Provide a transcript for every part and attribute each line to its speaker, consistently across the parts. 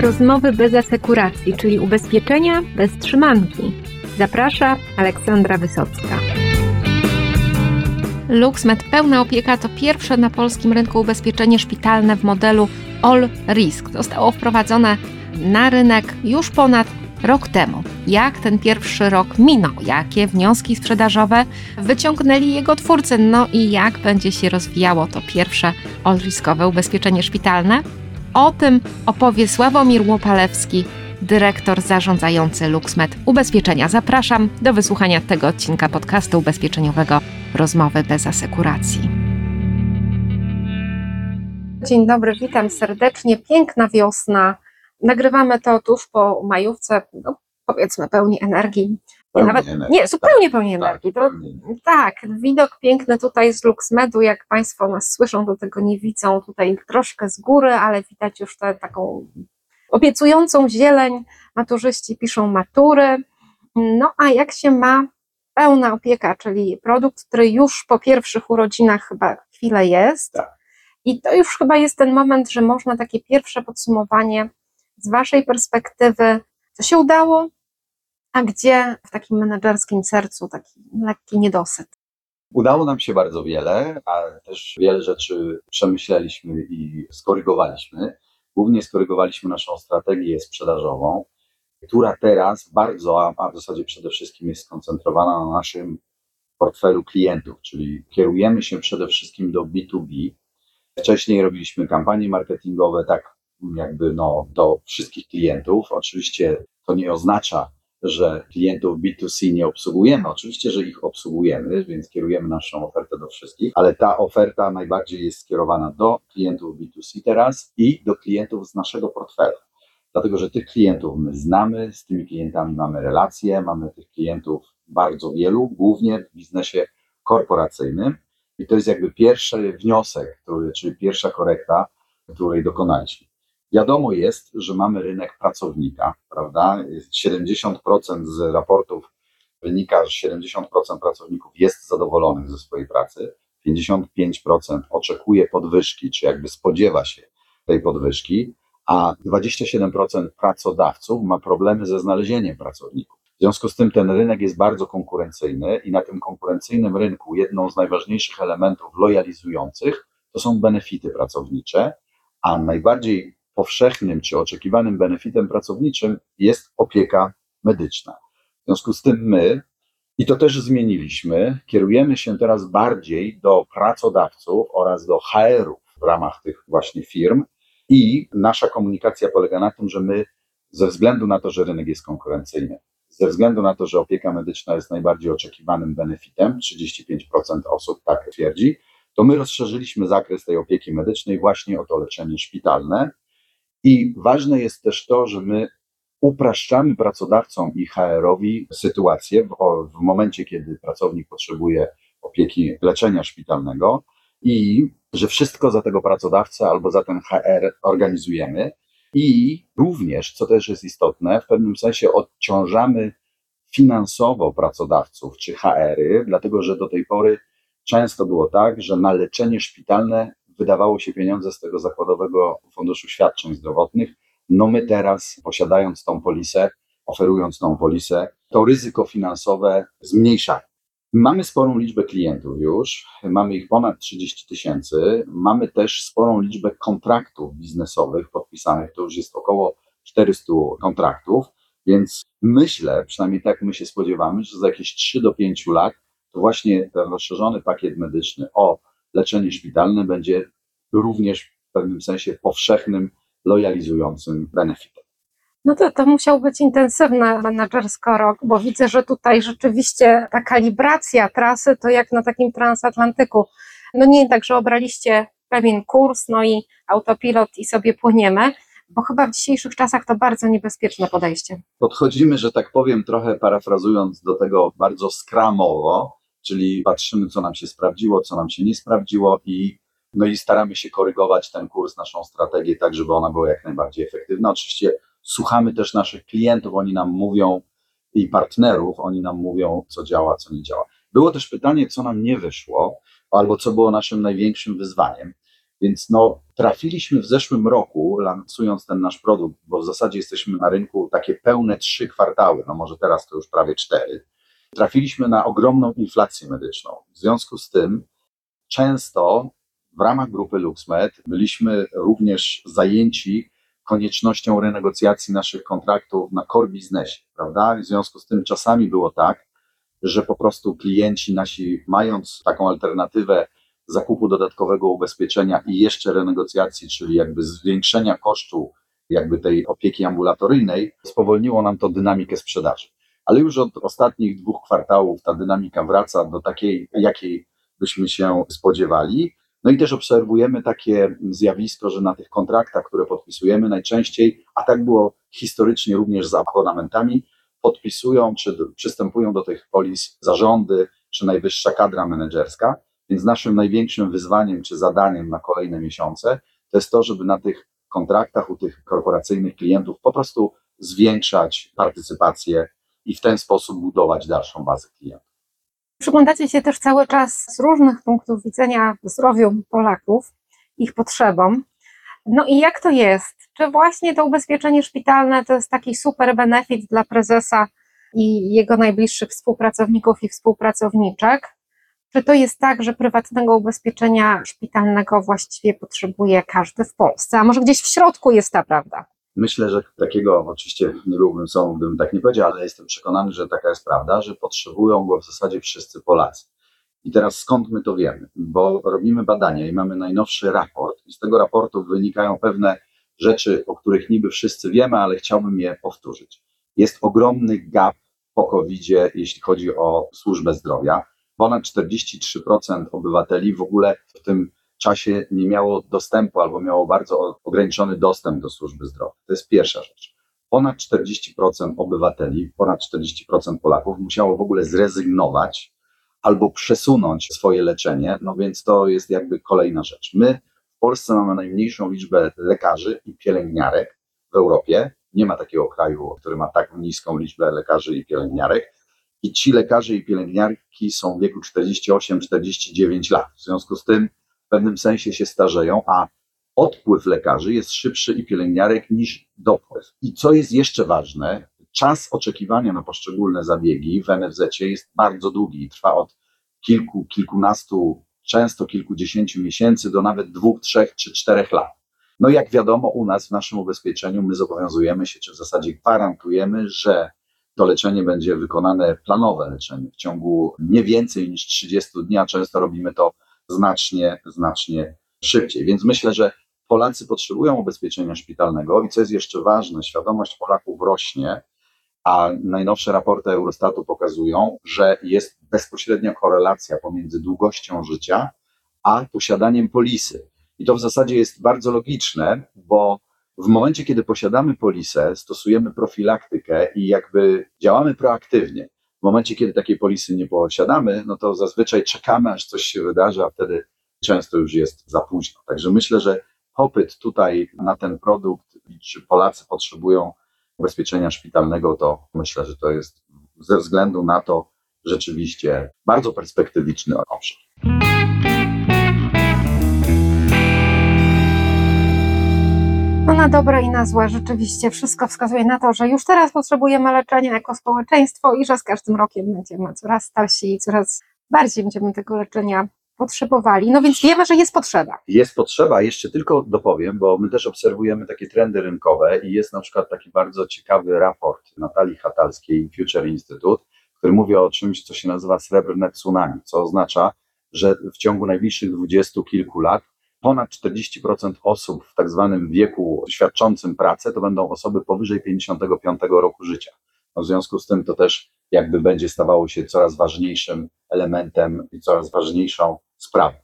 Speaker 1: Rozmowy bez asekuracji, czyli ubezpieczenia bez trzymanki. Zaprasza Aleksandra Wysocka. LuxMed Pełna Opieka to pierwsze na polskim rynku ubezpieczenie szpitalne w modelu All Risk. Zostało wprowadzone na rynek już ponad rok temu. Jak ten pierwszy rok minął? Jakie wnioski sprzedażowe wyciągnęli jego twórcy? No i jak będzie się rozwijało to pierwsze all-riskowe ubezpieczenie szpitalne? O tym opowie Sławomir Łopalewski, dyrektor zarządzający LuxMed Ubezpieczenia. Zapraszam do wysłuchania tego odcinka podcastu ubezpieczeniowego Rozmowy bez asekuracji. Dzień dobry, witam serdecznie. Piękna wiosna. Nagrywamy to tuż po majówce, no, powiedzmy pełni energii.
Speaker 2: Pełni
Speaker 1: Nawet,
Speaker 2: energii,
Speaker 1: nie, zupełnie pełni
Speaker 2: tak,
Speaker 1: energii. To,
Speaker 2: pełni.
Speaker 1: tak, widok piękny tutaj z LuxMedu, jak Państwo nas słyszą, do tego nie widzą tutaj troszkę z góry, ale widać już tę taką obiecującą zieleń. Maturzyści piszą matury. No a jak się ma pełna opieka, czyli produkt, który już po pierwszych urodzinach chyba chwilę jest.
Speaker 2: Tak.
Speaker 1: I to już chyba jest ten moment, że można takie pierwsze podsumowanie z Waszej perspektywy, co się udało, a gdzie w takim menedżerskim sercu taki lekki niedosyt.
Speaker 2: Udało nam się bardzo wiele, a też wiele rzeczy przemyśleliśmy i skorygowaliśmy. Głównie skorygowaliśmy naszą strategię sprzedażową, która teraz bardzo, a- w zasadzie przede wszystkim jest skoncentrowana na naszym portfelu klientów, czyli kierujemy się przede wszystkim do B2B. Wcześniej robiliśmy kampanie marketingowe, tak jakby no, do wszystkich klientów. Oczywiście to nie oznacza, że klientów B2C nie obsługujemy. Oczywiście, że ich obsługujemy, więc kierujemy naszą ofertę do wszystkich, ale ta oferta najbardziej jest skierowana do klientów B2C teraz i do klientów z naszego portfela. Dlatego, że tych klientów my znamy, z tymi klientami mamy relacje, mamy tych klientów bardzo wielu, głównie w biznesie korporacyjnym. I to jest jakby pierwszy wniosek, który, czyli pierwsza korekta, której dokonaliśmy. Wiadomo jest, że mamy rynek pracownika, prawda? Jest 70% z raportów wynika, że 70% pracowników jest zadowolonych ze swojej pracy, 55% oczekuje podwyżki, czy jakby spodziewa się tej podwyżki, a 27% pracodawców ma problemy ze znalezieniem pracowników. W związku z tym ten rynek jest bardzo konkurencyjny i na tym konkurencyjnym rynku jedną z najważniejszych elementów lojalizujących to są benefity pracownicze, a najbardziej powszechnym czy oczekiwanym benefitem pracowniczym jest opieka medyczna. W związku z tym my, i to też zmieniliśmy, kierujemy się teraz bardziej do pracodawców oraz do HR-ów w ramach tych właśnie firm i nasza komunikacja polega na tym, że my ze względu na to, że rynek jest konkurencyjny, ze względu na to, że opieka medyczna jest najbardziej oczekiwanym benefitem, 35% osób tak twierdzi, to my rozszerzyliśmy zakres tej opieki medycznej właśnie o to leczenie szpitalne. I ważne jest też to, że my upraszczamy pracodawcom i HR-owi sytuację w, w momencie, kiedy pracownik potrzebuje opieki leczenia szpitalnego i że wszystko za tego pracodawcę albo za ten HR organizujemy. I również, co też jest istotne, w pewnym sensie odciążamy finansowo pracodawców czy HR-y, dlatego że do tej pory często było tak, że na leczenie szpitalne wydawało się pieniądze z tego zakładowego funduszu świadczeń zdrowotnych. No my teraz, posiadając tą polisę, oferując tą polisę, to ryzyko finansowe zmniejszamy. Mamy sporą liczbę klientów już, mamy ich ponad 30 tysięcy, mamy też sporą liczbę kontraktów biznesowych podpisanych, to już jest około 400 kontraktów, więc myślę, przynajmniej tak my się spodziewamy, że za jakieś 3 do 5 lat to właśnie ten rozszerzony pakiet medyczny o leczenie szpitalne będzie również w pewnym sensie powszechnym, lojalizującym benefitem.
Speaker 1: No to, to musiał być intensywny menedżersko rok, bo widzę, że tutaj rzeczywiście ta kalibracja trasy to jak na takim transatlantyku. No nie tak, że obraliście pewien kurs, no i autopilot i sobie płyniemy, bo chyba w dzisiejszych czasach to bardzo niebezpieczne podejście.
Speaker 2: Podchodzimy, że tak powiem, trochę parafrazując do tego bardzo skramowo, czyli patrzymy, co nam się sprawdziło, co nam się nie sprawdziło i, no i staramy się korygować ten kurs, naszą strategię, tak żeby ona była jak najbardziej efektywna. Oczywiście słuchamy też naszych klientów, oni nam mówią i partnerów, oni nam mówią, co działa, co nie działa. Było też pytanie, co nam nie wyszło, albo co było naszym największym wyzwaniem. Więc no, trafiliśmy w zeszłym roku, lansując ten nasz produkt, bo w zasadzie jesteśmy na rynku takie pełne trzy kwartały, no może teraz to już prawie cztery. Trafiliśmy na ogromną inflację medyczną. W związku z tym często w ramach grupy LuxMed byliśmy również zajęci koniecznością renegocjacji naszych kontraktów na core biznesie, prawda? W związku z tym czasami było tak, że po prostu klienci nasi, mając taką alternatywę zakupu dodatkowego ubezpieczenia i jeszcze renegocjacji, czyli jakby zwiększenia kosztu jakby tej opieki ambulatoryjnej, spowolniło nam to dynamikę sprzedaży. Ale już od ostatnich dwóch kwartałów ta dynamika wraca do takiej, jakiej byśmy się spodziewali. No i też obserwujemy takie zjawisko, że na tych kontraktach, które podpisujemy najczęściej, a tak było historycznie również z abonamentami, podpisują czy przystępują do tych polis zarządy czy najwyższa kadra menedżerska. Więc naszym największym wyzwaniem czy zadaniem na kolejne miesiące to jest to, żeby na tych kontraktach u tych korporacyjnych klientów po prostu zwiększać partycypację i w ten sposób budować dalszą bazę klientów.
Speaker 1: Przyglądacie się też cały czas z różnych punktów widzenia zdrowiu Polaków, ich potrzebom. No i jak to jest? Czy właśnie to ubezpieczenie szpitalne to jest taki super benefit dla prezesa i jego najbliższych współpracowników i współpracowniczek? Czy to jest tak, że prywatnego ubezpieczenia szpitalnego właściwie potrzebuje każdy w Polsce? A może gdzieś w środku jest ta prawda?
Speaker 2: Myślę, że takiego, oczywiście nie byłbym sobą, gdybym tak nie powiedział, ale jestem przekonany, że taka jest prawda, że potrzebują go w zasadzie wszyscy Polacy. I teraz skąd my to wiemy? Bo robimy badania i mamy najnowszy raport, i z tego raportu wynikają pewne rzeczy, o których niby wszyscy wiemy, ale chciałbym je powtórzyć. Jest ogromny gap po covid jeśli chodzi o służbę zdrowia. Ponad 43% obywateli w ogóle w tym czasie nie miało dostępu albo miało bardzo ograniczony dostęp do służby zdrowia. To jest pierwsza rzecz. Ponad 40% obywateli, ponad 40% Polaków musiało w ogóle zrezygnować albo przesunąć swoje leczenie, no więc to jest jakby kolejna rzecz. My w Polsce mamy najmniejszą liczbę lekarzy i pielęgniarek w Europie. Nie ma takiego kraju, który ma tak niską liczbę lekarzy i pielęgniarek. I ci lekarze i pielęgniarki są w wieku 48-49 lat. W związku z tym w pewnym sensie się starzeją, a odpływ lekarzy jest szybszy i pielęgniarek niż dopływ. I co jest jeszcze ważne, czas oczekiwania na poszczególne zabiegi w NFZ jest bardzo długi trwa od kilku, kilkunastu, często kilkudziesięciu miesięcy do nawet dwóch, trzech czy czterech lat. No jak wiadomo, u nas w naszym ubezpieczeniu my zobowiązujemy się, czy w zasadzie gwarantujemy, że to leczenie będzie wykonane, planowe leczenie w ciągu nie więcej niż 30 dni, a często robimy to znacznie, znacznie szybciej. Więc myślę, że Polacy potrzebują ubezpieczenia szpitalnego i co jest jeszcze ważne, świadomość Polaków rośnie, a najnowsze raporty Eurostatu pokazują, że jest bezpośrednia korelacja pomiędzy długością życia a posiadaniem polisy. I to w zasadzie jest bardzo logiczne, bo w momencie, kiedy posiadamy polisę, stosujemy profilaktykę i jakby działamy proaktywnie. W momencie, kiedy takiej polisy nie posiadamy, no to zazwyczaj czekamy, aż coś się wydarzy, a wtedy często już jest za późno. Także myślę, że popyt tutaj na ten produkt czy Polacy potrzebują ubezpieczenia szpitalnego, to myślę, że to jest ze względu na to rzeczywiście bardzo perspektywiczny obszar.
Speaker 1: No na dobre i na złe rzeczywiście wszystko wskazuje na to, że już teraz potrzebujemy leczenia jako społeczeństwo i że z każdym rokiem będziemy coraz starsi i coraz bardziej będziemy tego leczenia potrzebowali. No więc wiemy, że jest potrzeba.
Speaker 2: Jest potrzeba, jeszcze tylko dopowiem, bo my też obserwujemy takie trendy rynkowe i jest na przykład taki bardzo ciekawy raport Natalii Hatalskiej Future Institute, który mówi o czymś, co się nazywa srebrne tsunami, co oznacza, że w ciągu najbliższych dwudziestu kilku lat ponad 40% osób w tak zwanym wieku świadczącym pracę to będą osoby powyżej 55 roku życia. No w związku z tym to też jakby będzie stawało się coraz ważniejszym elementem i coraz ważniejszą sprawą.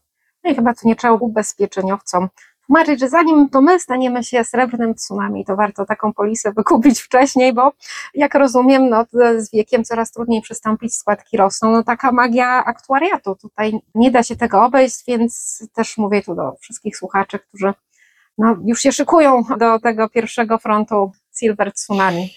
Speaker 1: No i chyba to nie trzeba ubezpieczeniowcom tłumaczyć, że zanim to my staniemy się srebrnym tsunami, to warto taką polisę wykupić wcześniej, bo jak rozumiem, no, z wiekiem coraz trudniej przystąpić, składki rosną. No taka magia aktuariatu, tutaj nie da się tego obejść, więc też mówię tu do wszystkich słuchaczy, którzy no, już się szykują do tego pierwszego frontu Silver Tsunami.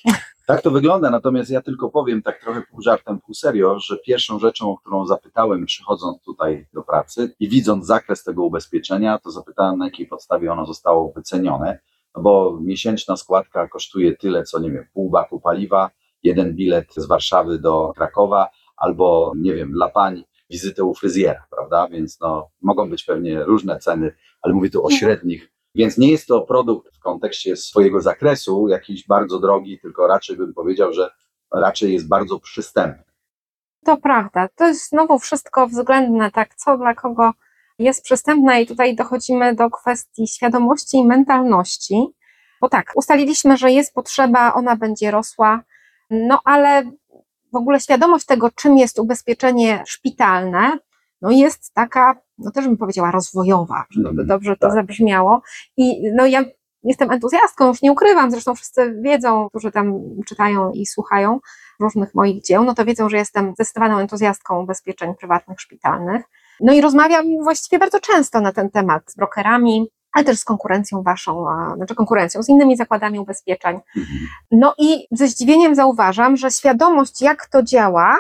Speaker 2: Tak to wygląda, natomiast ja tylko powiem tak trochę pół żartem, pół serio, że pierwszą rzeczą, o którą zapytałem przychodząc tutaj do pracy i widząc zakres tego ubezpieczenia, to zapytałem na jakiej podstawie ono zostało wycenione, no bo miesięczna składka kosztuje tyle, co nie wiem, pół baku paliwa, jeden bilet z Warszawy do Krakowa, albo nie wiem, dla pań wizytę u fryzjera, prawda? Więc no, mogą być pewnie różne ceny, ale mówię tu o średnich. Więc nie jest to produkt w kontekście swojego zakresu jakiś bardzo drogi, tylko raczej bym powiedział, że raczej jest bardzo przystępny.
Speaker 1: To prawda. To jest znowu wszystko względne, tak, co dla kogo jest przystępne, i tutaj dochodzimy do kwestii świadomości i mentalności. Bo tak, ustaliliśmy, że jest potrzeba, ona będzie rosła, no ale w ogóle świadomość tego, czym jest ubezpieczenie szpitalne, no jest taka, no też bym powiedziała, rozwojowa, żeby mhm. dobrze to tak. zabrzmiało. I no ja jestem entuzjastką, już nie ukrywam, zresztą wszyscy wiedzą, którzy tam czytają i słuchają różnych moich dzieł, no to wiedzą, że jestem zdecydowaną entuzjastką ubezpieczeń prywatnych, szpitalnych. No i rozmawiam właściwie bardzo często na ten temat z brokerami, ale też z konkurencją waszą, znaczy konkurencją, z innymi zakładami ubezpieczeń. Mhm. No i ze zdziwieniem zauważam, że świadomość, jak to działa,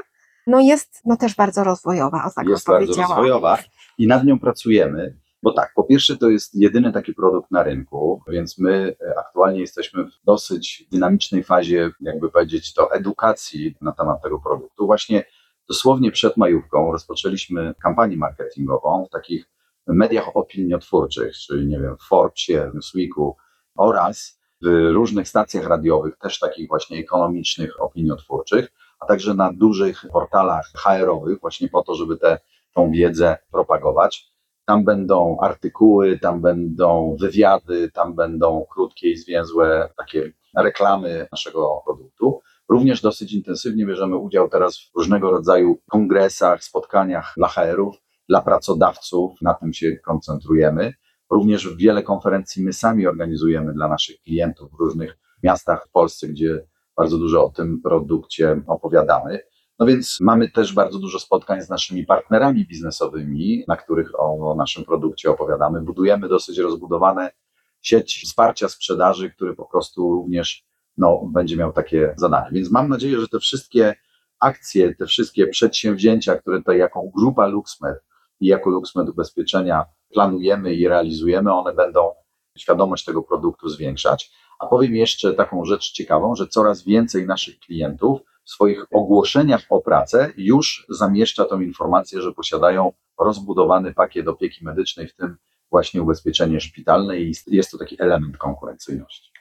Speaker 1: no jest no też bardzo rozwojowa, o tak
Speaker 2: Jest bardzo rozwojowa i nad nią pracujemy. Bo tak, po pierwsze to jest jedyny taki produkt na rynku, więc my e, aktualnie jesteśmy w dosyć dynamicznej fazie, jakby powiedzieć, to edukacji na temat tego produktu. Właśnie dosłownie przed majówką rozpoczęliśmy kampanię marketingową w takich mediach opiniotwórczych, czyli nie wiem, w Forbesie, Newsweeku oraz w różnych stacjach radiowych, też takich właśnie ekonomicznych, opiniotwórczych, a także na dużych portalach HR-owych, właśnie po to, żeby tę tą wiedzę propagować. Tam będą artykuły, tam będą wywiady, tam będą krótkie i zwięzłe takie reklamy naszego produktu. Również dosyć intensywnie bierzemy udział teraz w różnego rodzaju kongresach, spotkaniach dla HR-ów, dla pracodawców, na tym się koncentrujemy. Również wiele konferencji my sami organizujemy dla naszych klientów w różnych miastach w Polsce, gdzie bardzo dużo o tym produkcie opowiadamy. No więc mamy też bardzo dużo spotkań z naszymi partnerami biznesowymi, na których o, naszym produkcie opowiadamy. Budujemy dosyć rozbudowane sieć wsparcia sprzedaży, który po prostu również no, będzie miał takie zadanie. Więc mam nadzieję, że te wszystkie akcje, te wszystkie przedsięwzięcia, które tutaj jako grupa LuxMed i jako LuxMed Ubezpieczenia planujemy i realizujemy, one będą świadomość tego produktu zwiększać. A powiem jeszcze taką rzecz ciekawą, że coraz więcej naszych klientów w swoich ogłoszeniach o pracę już zamieszcza tą informację, że posiadają rozbudowany pakiet opieki medycznej, w tym właśnie ubezpieczenie szpitalne i jest to taki element konkurencyjności.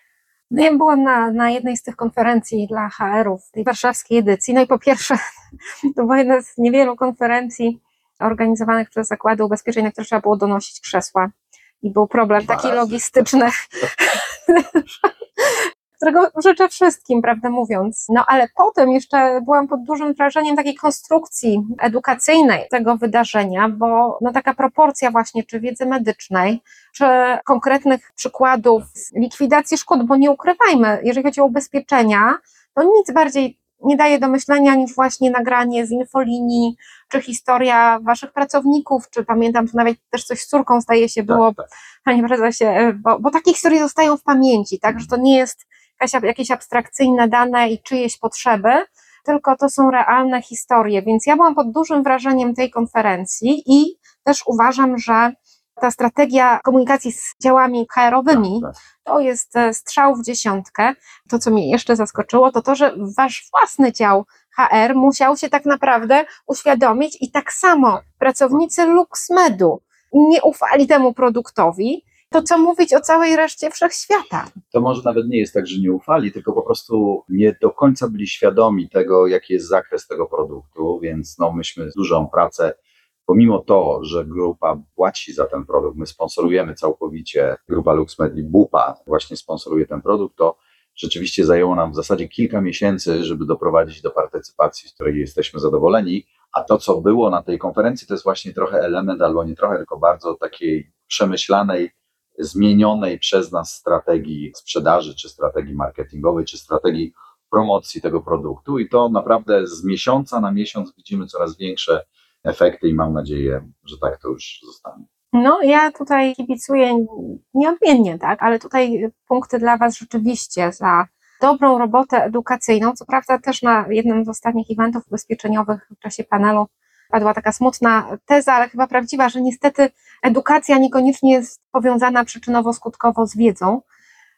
Speaker 1: No ja byłam na, na jednej z tych konferencji dla HR-ów, tej warszawskiej edycji. No i po pierwsze, to była jedna z niewielu konferencji organizowanych przez zakłady ubezpieczeń, na które trzeba było donosić krzesła. I był problem taki logistyczny, którego życzę wszystkim, prawdę mówiąc. No ale potem jeszcze byłam pod dużym wrażeniem takiej konstrukcji edukacyjnej tego wydarzenia, bo no taka proporcja właśnie, czy wiedzy medycznej, czy konkretnych przykładów likwidacji szkód, bo nie ukrywajmy, jeżeli chodzi o ubezpieczenia, to nic bardziej nie daje do myślenia niż właśnie nagranie z infolinii, czy historia waszych pracowników, czy pamiętam, że nawet też coś z córką zdaje się było, tak, tak. panie prezesie, bo, bo takie historie zostają w pamięci, tak, że to nie jest jakieś abstrakcyjne dane i czyjeś potrzeby, tylko to są realne historie, więc ja byłam pod dużym wrażeniem tej konferencji i też uważam, że ta strategia komunikacji z działami HR-owymi tak, tak. to jest e, strzał w dziesiątkę. To, co mnie jeszcze zaskoczyło, to to, że wasz własny dział HR musiał się tak naprawdę uświadomić i tak samo pracownicy LuxMedu nie ufali temu produktowi, to co mówić o całej reszcie wszechświata?
Speaker 2: To może nawet nie jest tak, że nie ufali, tylko po prostu nie do końca byli świadomi tego, jaki jest zakres tego produktu, więc no, myśmy dużą pracę pomimo to, że grupa płaci za ten produkt, my sponsorujemy całkowicie, grupa LuxMed i Bupa właśnie sponsoruje ten produkt, to rzeczywiście zajęło nam w zasadzie kilka miesięcy, żeby doprowadzić do partycypacji, z której jesteśmy zadowoleni. A to, co było na tej konferencji, to jest właśnie trochę element, albo nie trochę, tylko bardzo takiej przemyślanej, zmienionej przez nas strategii sprzedaży, czy strategii marketingowej, czy strategii promocji tego produktu. I to naprawdę z miesiąca na miesiąc widzimy coraz większe efekty i mam nadzieję, że tak to już zostanie.
Speaker 1: No, ja tutaj kibicuję nieodmiennie, tak, ale tutaj punkty dla Was rzeczywiście za dobrą robotę edukacyjną. Co prawda też na jednym z ostatnich eventów ubezpieczeniowych w czasie panelu padła taka smutna teza, ale chyba prawdziwa, że niestety edukacja niekoniecznie jest powiązana przyczynowo-skutkowo z wiedzą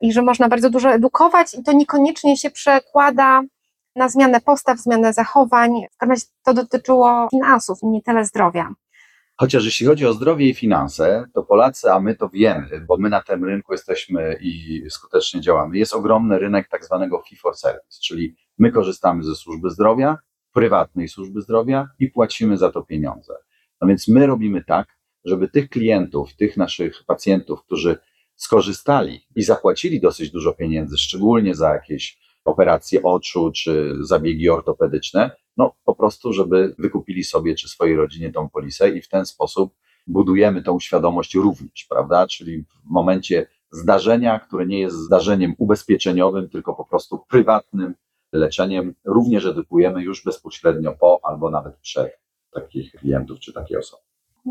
Speaker 1: i że można bardzo dużo edukować i to niekoniecznie się przekłada na zmianę postaw, zmianę zachowań. W każdym razie to dotyczyło finansów, nie tyle zdrowia.
Speaker 2: Chociaż jeśli chodzi o zdrowie i finanse, to Polacy, a my to wiemy, bo my na tym rynku jesteśmy i skutecznie działamy, jest ogromny rynek tak zwanego fee for service, czyli my korzystamy ze służby zdrowia, prywatnej służby zdrowia i płacimy za to pieniądze. No więc my robimy tak, żeby tych klientów, tych naszych pacjentów, którzy skorzystali i zapłacili dosyć dużo pieniędzy, szczególnie za jakieś operacje oczu czy zabiegi ortopedyczne, no po prostu, żeby wykupili sobie czy swojej rodzinie tą polisę i w ten sposób budujemy tą świadomość również, prawda? Czyli w momencie zdarzenia, które nie jest zdarzeniem ubezpieczeniowym, tylko po prostu prywatnym leczeniem, również edukujemy już bezpośrednio po albo nawet przed takich klientów czy takie osoby.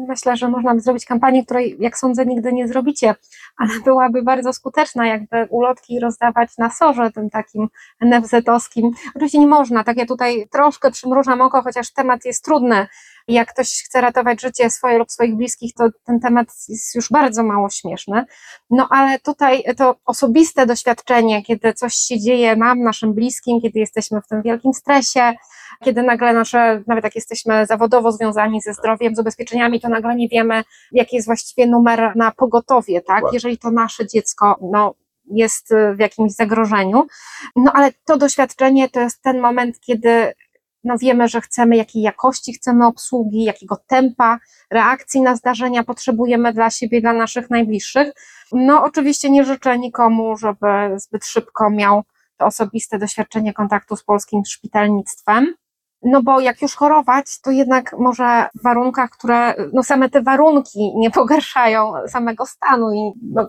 Speaker 1: Myślę, że można by zrobić kampanię, której, jak sądzę, nigdy nie zrobicie, ale byłaby bardzo skuteczna, jakby ulotki rozdawać na sorze tym takim NFZ-owskim. Oczywiście nie można, tak ja tutaj troszkę przymrużam oko, chociaż temat jest trudny. Jak ktoś chce ratować życie swoje lub swoich bliskich, to ten temat jest już bardzo mało śmieszny. No ale tutaj to osobiste doświadczenie, kiedy coś się dzieje nam, naszym bliskim, kiedy jesteśmy w tym wielkim stresie, kiedy nagle nasze, nawet jak jesteśmy zawodowo związani ze zdrowiem, z ubezpieczeniami, to nagle nie wiemy, jaki jest właściwie numer na pogotowie, tak? Jeżeli to nasze dziecko, no, jest w jakimś zagrożeniu. No ale to doświadczenie to jest ten moment, kiedy no wiemy, że chcemy, jakiej jakości chcemy obsługi, jakiego tempa reakcji na zdarzenia potrzebujemy dla siebie, dla naszych najbliższych. No oczywiście nie życzę nikomu, żeby zbyt szybko miał to osobiste doświadczenie kontaktu z polskim szpitalnictwem. No bo jak już chorować, to jednak może w warunkach, które, no same te warunki nie pogarszają samego stanu i no,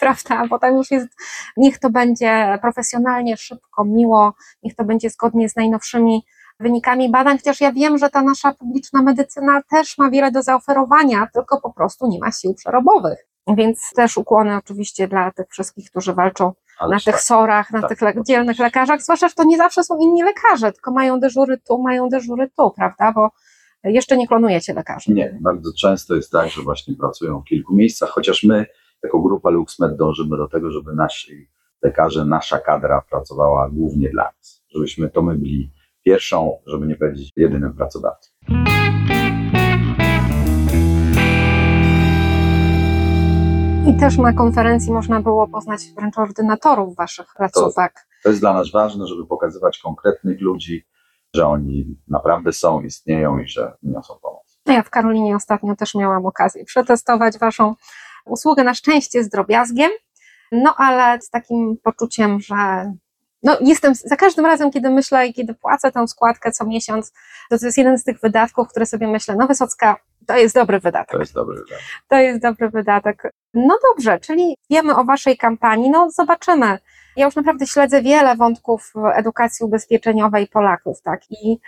Speaker 1: prawda, bo tam już jest, niech to będzie profesjonalnie, szybko, miło, niech to będzie zgodnie z najnowszymi wynikami badań, chociaż ja wiem, że ta nasza publiczna medycyna też ma wiele do zaoferowania, tylko po prostu nie ma sił przerobowych. Więc też ukłony oczywiście dla tych wszystkich, którzy walczą na tych tak. sorach, na tak, tych le dzielnych lekarzach, zwłaszcza, że to nie zawsze są inni lekarze, tylko mają dyżury tu, mają dyżury tu, prawda, bo jeszcze nie klonujecie lekarzy.
Speaker 2: Nie, bardzo często jest tak, że właśnie pracują w kilku miejscach, chociaż my jako grupa LuxMed dążymy do tego, żeby nasi lekarze, nasza kadra pracowała głównie dla nas, żebyśmy to my byli pierwszą, żeby nie powiedzieć jedynym pracodawcą.
Speaker 1: Też na konferencji można było poznać wręcz ordynatorów waszych placówek.
Speaker 2: To, to jest dla nas ważne, żeby pokazywać konkretnych ludzi, że oni naprawdę są, istnieją i że niosą pomoc.
Speaker 1: Ja w Karolinie ostatnio też miałam okazję przetestować waszą usługę na szczęście z drobiazgiem, no ale z takim poczuciem, że no jestem, za każdym razem, kiedy myślę i kiedy płacę tę składkę co miesiąc, to to jest jeden z tych wydatków, które sobie myślę, no Wysocka, to jest dobry wydatek.
Speaker 2: To jest dobry wydatek.
Speaker 1: To jest dobry wydatek. No dobrze, czyli wiemy o Waszej kampanii, no zobaczymy. Ja już naprawdę śledzę wiele wątków edukacji ubezpieczeniowej Polaków, tak, i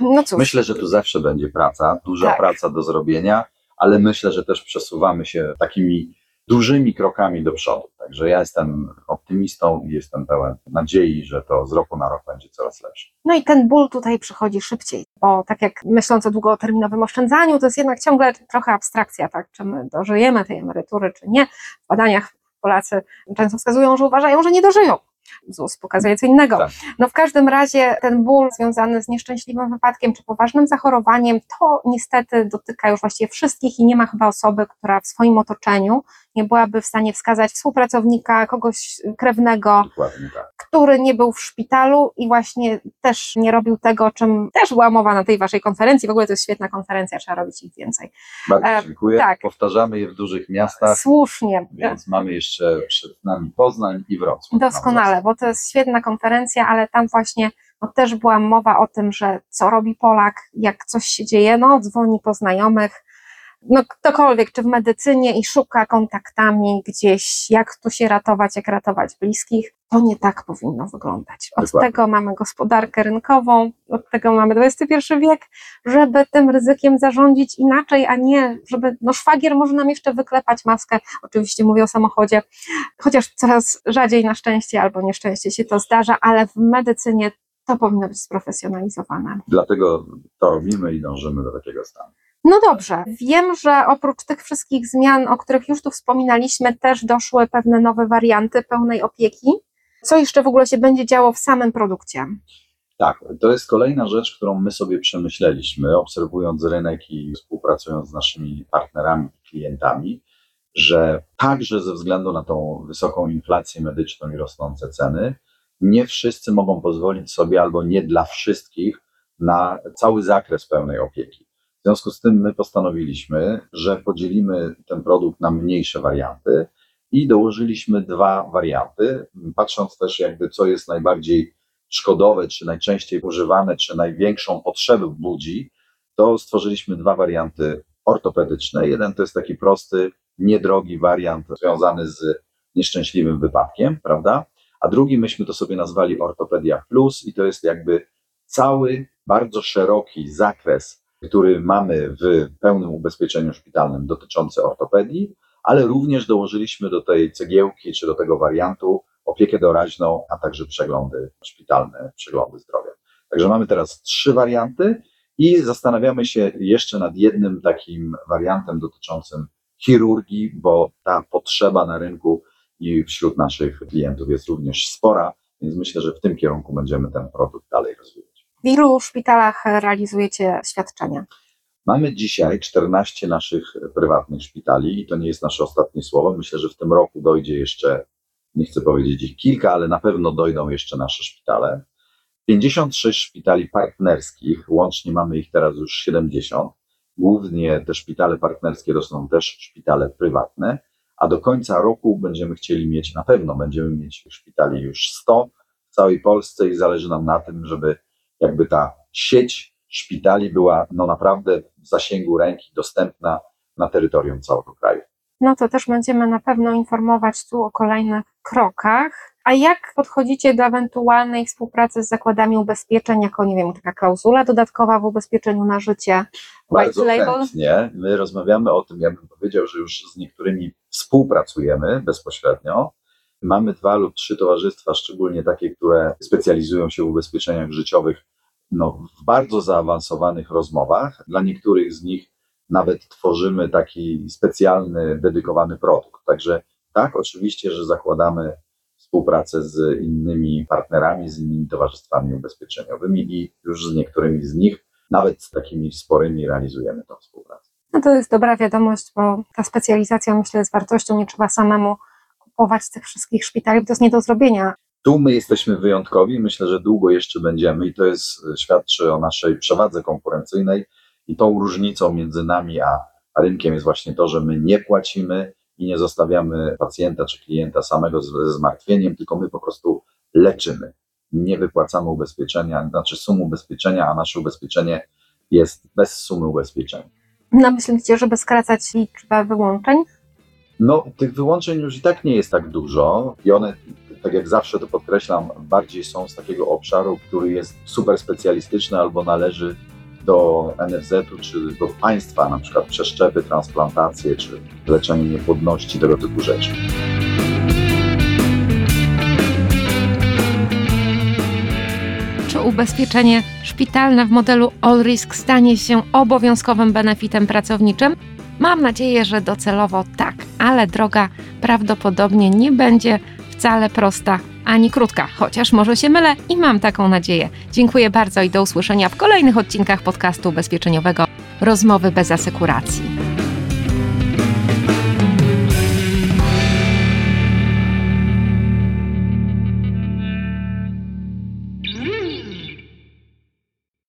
Speaker 1: no cóż.
Speaker 2: Myślę, że tu zawsze będzie praca, duża tak. praca do zrobienia, ale myślę, że też przesuwamy się takimi dużymi krokami do przodu. Także ja jestem optymistą i jestem pełen nadziei, że to z roku na rok będzie coraz lepsze.
Speaker 1: No i ten ból tutaj przychodzi szybciej, bo tak jak myśląc o długoterminowym oszczędzaniu, to jest jednak ciągle trochę abstrakcja, tak, czy my dożyjemy tej emerytury, czy nie. W badaniach Polacy często wskazują, że uważają, że nie dożyją. ZUS pokazuje co innego. Tak. No w każdym razie ten ból związany z nieszczęśliwym wypadkiem czy poważnym zachorowaniem, to niestety dotyka już właściwie wszystkich i nie ma chyba osoby, która w swoim otoczeniu nie byłaby w stanie wskazać współpracownika, kogoś krewnego, tak. który nie był w szpitalu i właśnie też nie robił tego, o czym też była mowa na tej waszej konferencji. W ogóle to jest świetna konferencja, trzeba robić ich więcej.
Speaker 2: Bardzo e, dziękuję. tak. Powtarzamy je w dużych miastach.
Speaker 1: Słusznie.
Speaker 2: Więc mamy jeszcze przed nami Poznań i Wrocław.
Speaker 1: Doskonale, bo to jest świetna konferencja, ale tam właśnie no, też była mowa o tym, że co robi Polak, jak coś się dzieje, no dzwoni po znajomych, no ktokolwiek, czy w medycynie i szuka kontaktami gdzieś, jak tu się ratować, jak ratować bliskich. to nie tak powinno wyglądać. Od
Speaker 2: Dokładnie.
Speaker 1: tego mamy gospodarkę rynkową, od tego mamy XXI wiek, żeby tym ryzykiem zarządzić inaczej, a nie, żeby, no szwagier może nam jeszcze wyklepać maskę, oczywiście mówię o samochodzie, chociaż coraz rzadziej na szczęście albo nieszczęście się to zdarza, ale w medycynie to powinno być sprofesjonalizowane.
Speaker 2: Dlatego to robimy i dążymy do takiego stanu.
Speaker 1: No dobrze, wiem, że oprócz tych wszystkich zmian, o których już tu wspominaliśmy, też doszły pewne nowe warianty pełnej opieki. Co jeszcze w ogóle się będzie działo w samym produkcie?
Speaker 2: Tak, to jest kolejna rzecz, którą my sobie przemyśleliśmy, obserwując rynek i współpracując z naszymi partnerami i klientami, że także ze względu na tą wysoką inflację medyczną i rosnące ceny, nie wszyscy mogą pozwolić sobie, albo nie dla wszystkich, na cały zakres pełnej opieki. Związku z tym my postanowiliśmy, że podzielimy ten produkt na mniejsze warianty i dołożyliśmy dwa warianty, patrząc też jakby co jest najbardziej szkodowe, czy najczęściej używane, czy największą potrzebę budzi, to stworzyliśmy dwa warianty ortopedyczne. Jeden to jest taki prosty, niedrogi wariant związany z nieszczęśliwym wypadkiem, prawda? A drugi myśmy to sobie nazwali Ortopedia Plus i to jest jakby cały bardzo szeroki zakres, który mamy w pełnym ubezpieczeniu szpitalnym dotyczący ortopedii, ale również dołożyliśmy do tej cegiełki czy do tego wariantu opiekę doraźną, a także przeglądy szpitalne, przeglądy zdrowia. Także mamy teraz trzy warianty i zastanawiamy się jeszcze nad jednym takim wariantem dotyczącym chirurgii, bo ta potrzeba na rynku i wśród naszych klientów jest również spora, więc myślę, że w tym kierunku będziemy ten produkt dalej rozwijać.
Speaker 1: W ilu szpitalach realizujecie świadczenia?
Speaker 2: Mamy dzisiaj 14 naszych prywatnych szpitali i to nie jest nasze ostatnie słowo. Myślę, że w tym roku dojdzie jeszcze, nie chcę powiedzieć ich kilka, ale na pewno dojdą jeszcze nasze szpitale. 56 szpitali partnerskich, łącznie mamy ich teraz już 70. Głównie te szpitale partnerskie to są też szpitale prywatne, a do końca roku będziemy chcieli mieć, na pewno będziemy mieć szpitali już 100 w całej Polsce i zależy nam na tym, żeby jakby ta sieć szpitali była no naprawdę w zasięgu ręki, dostępna na terytorium całego kraju.
Speaker 1: No to też będziemy na pewno informować tu o kolejnych krokach. A jak podchodzicie do ewentualnej współpracy z zakładami ubezpieczeń, jako, nie wiem, taka klauzula dodatkowa w ubezpieczeniu na życie?
Speaker 2: Bardzo
Speaker 1: White label?
Speaker 2: chętnie. My rozmawiamy o tym, ja bym powiedział, że już z niektórymi współpracujemy bezpośrednio. Mamy dwa lub trzy towarzystwa, szczególnie takie, które specjalizują się w ubezpieczeniach życiowych, no, w bardzo zaawansowanych rozmowach. Dla niektórych z nich nawet tworzymy taki specjalny, dedykowany produkt. Także tak, oczywiście, że zakładamy współpracę z innymi partnerami, z innymi towarzystwami ubezpieczeniowymi i już z niektórymi z nich, nawet z takimi sporymi, realizujemy tę współpracę.
Speaker 1: No to jest dobra wiadomość, bo ta specjalizacja myślę jest wartością, nie trzeba samemu kupować tych wszystkich szpitali, bo to jest nie do zrobienia.
Speaker 2: Tu my jesteśmy wyjątkowi, myślę, że długo jeszcze będziemy i to jest, świadczy o naszej przewadze konkurencyjnej i tą różnicą między nami a, a rynkiem jest właśnie to, że my nie płacimy i nie zostawiamy pacjenta czy klienta samego z- ze zmartwieniem, tylko my po prostu leczymy. Nie wypłacamy ubezpieczenia, znaczy sum ubezpieczenia, a nasze ubezpieczenie jest bez sumy ubezpieczenia.
Speaker 1: No myślicie, żeby skracać liczbę wyłączeń?
Speaker 2: No, tych wyłączeń już i tak nie jest tak dużo i one, tak jak zawsze to podkreślam, bardziej są z takiego obszaru, który jest super specjalistyczny albo należy do NFZ-u czy do państwa, na przykład przeszczepy, transplantacje czy leczenie niepłodności, tego typu rzeczy.
Speaker 1: Czy ubezpieczenie szpitalne w modelu All Risk stanie się obowiązkowym benefitem pracowniczym? Mam nadzieję, że docelowo tak, ale droga prawdopodobnie nie będzie wcale prosta ani krótka, chociaż może się mylę i mam taką nadzieję. Dziękuję bardzo i do usłyszenia w kolejnych odcinkach podcastu ubezpieczeniowego Rozmowy bez asekuracji.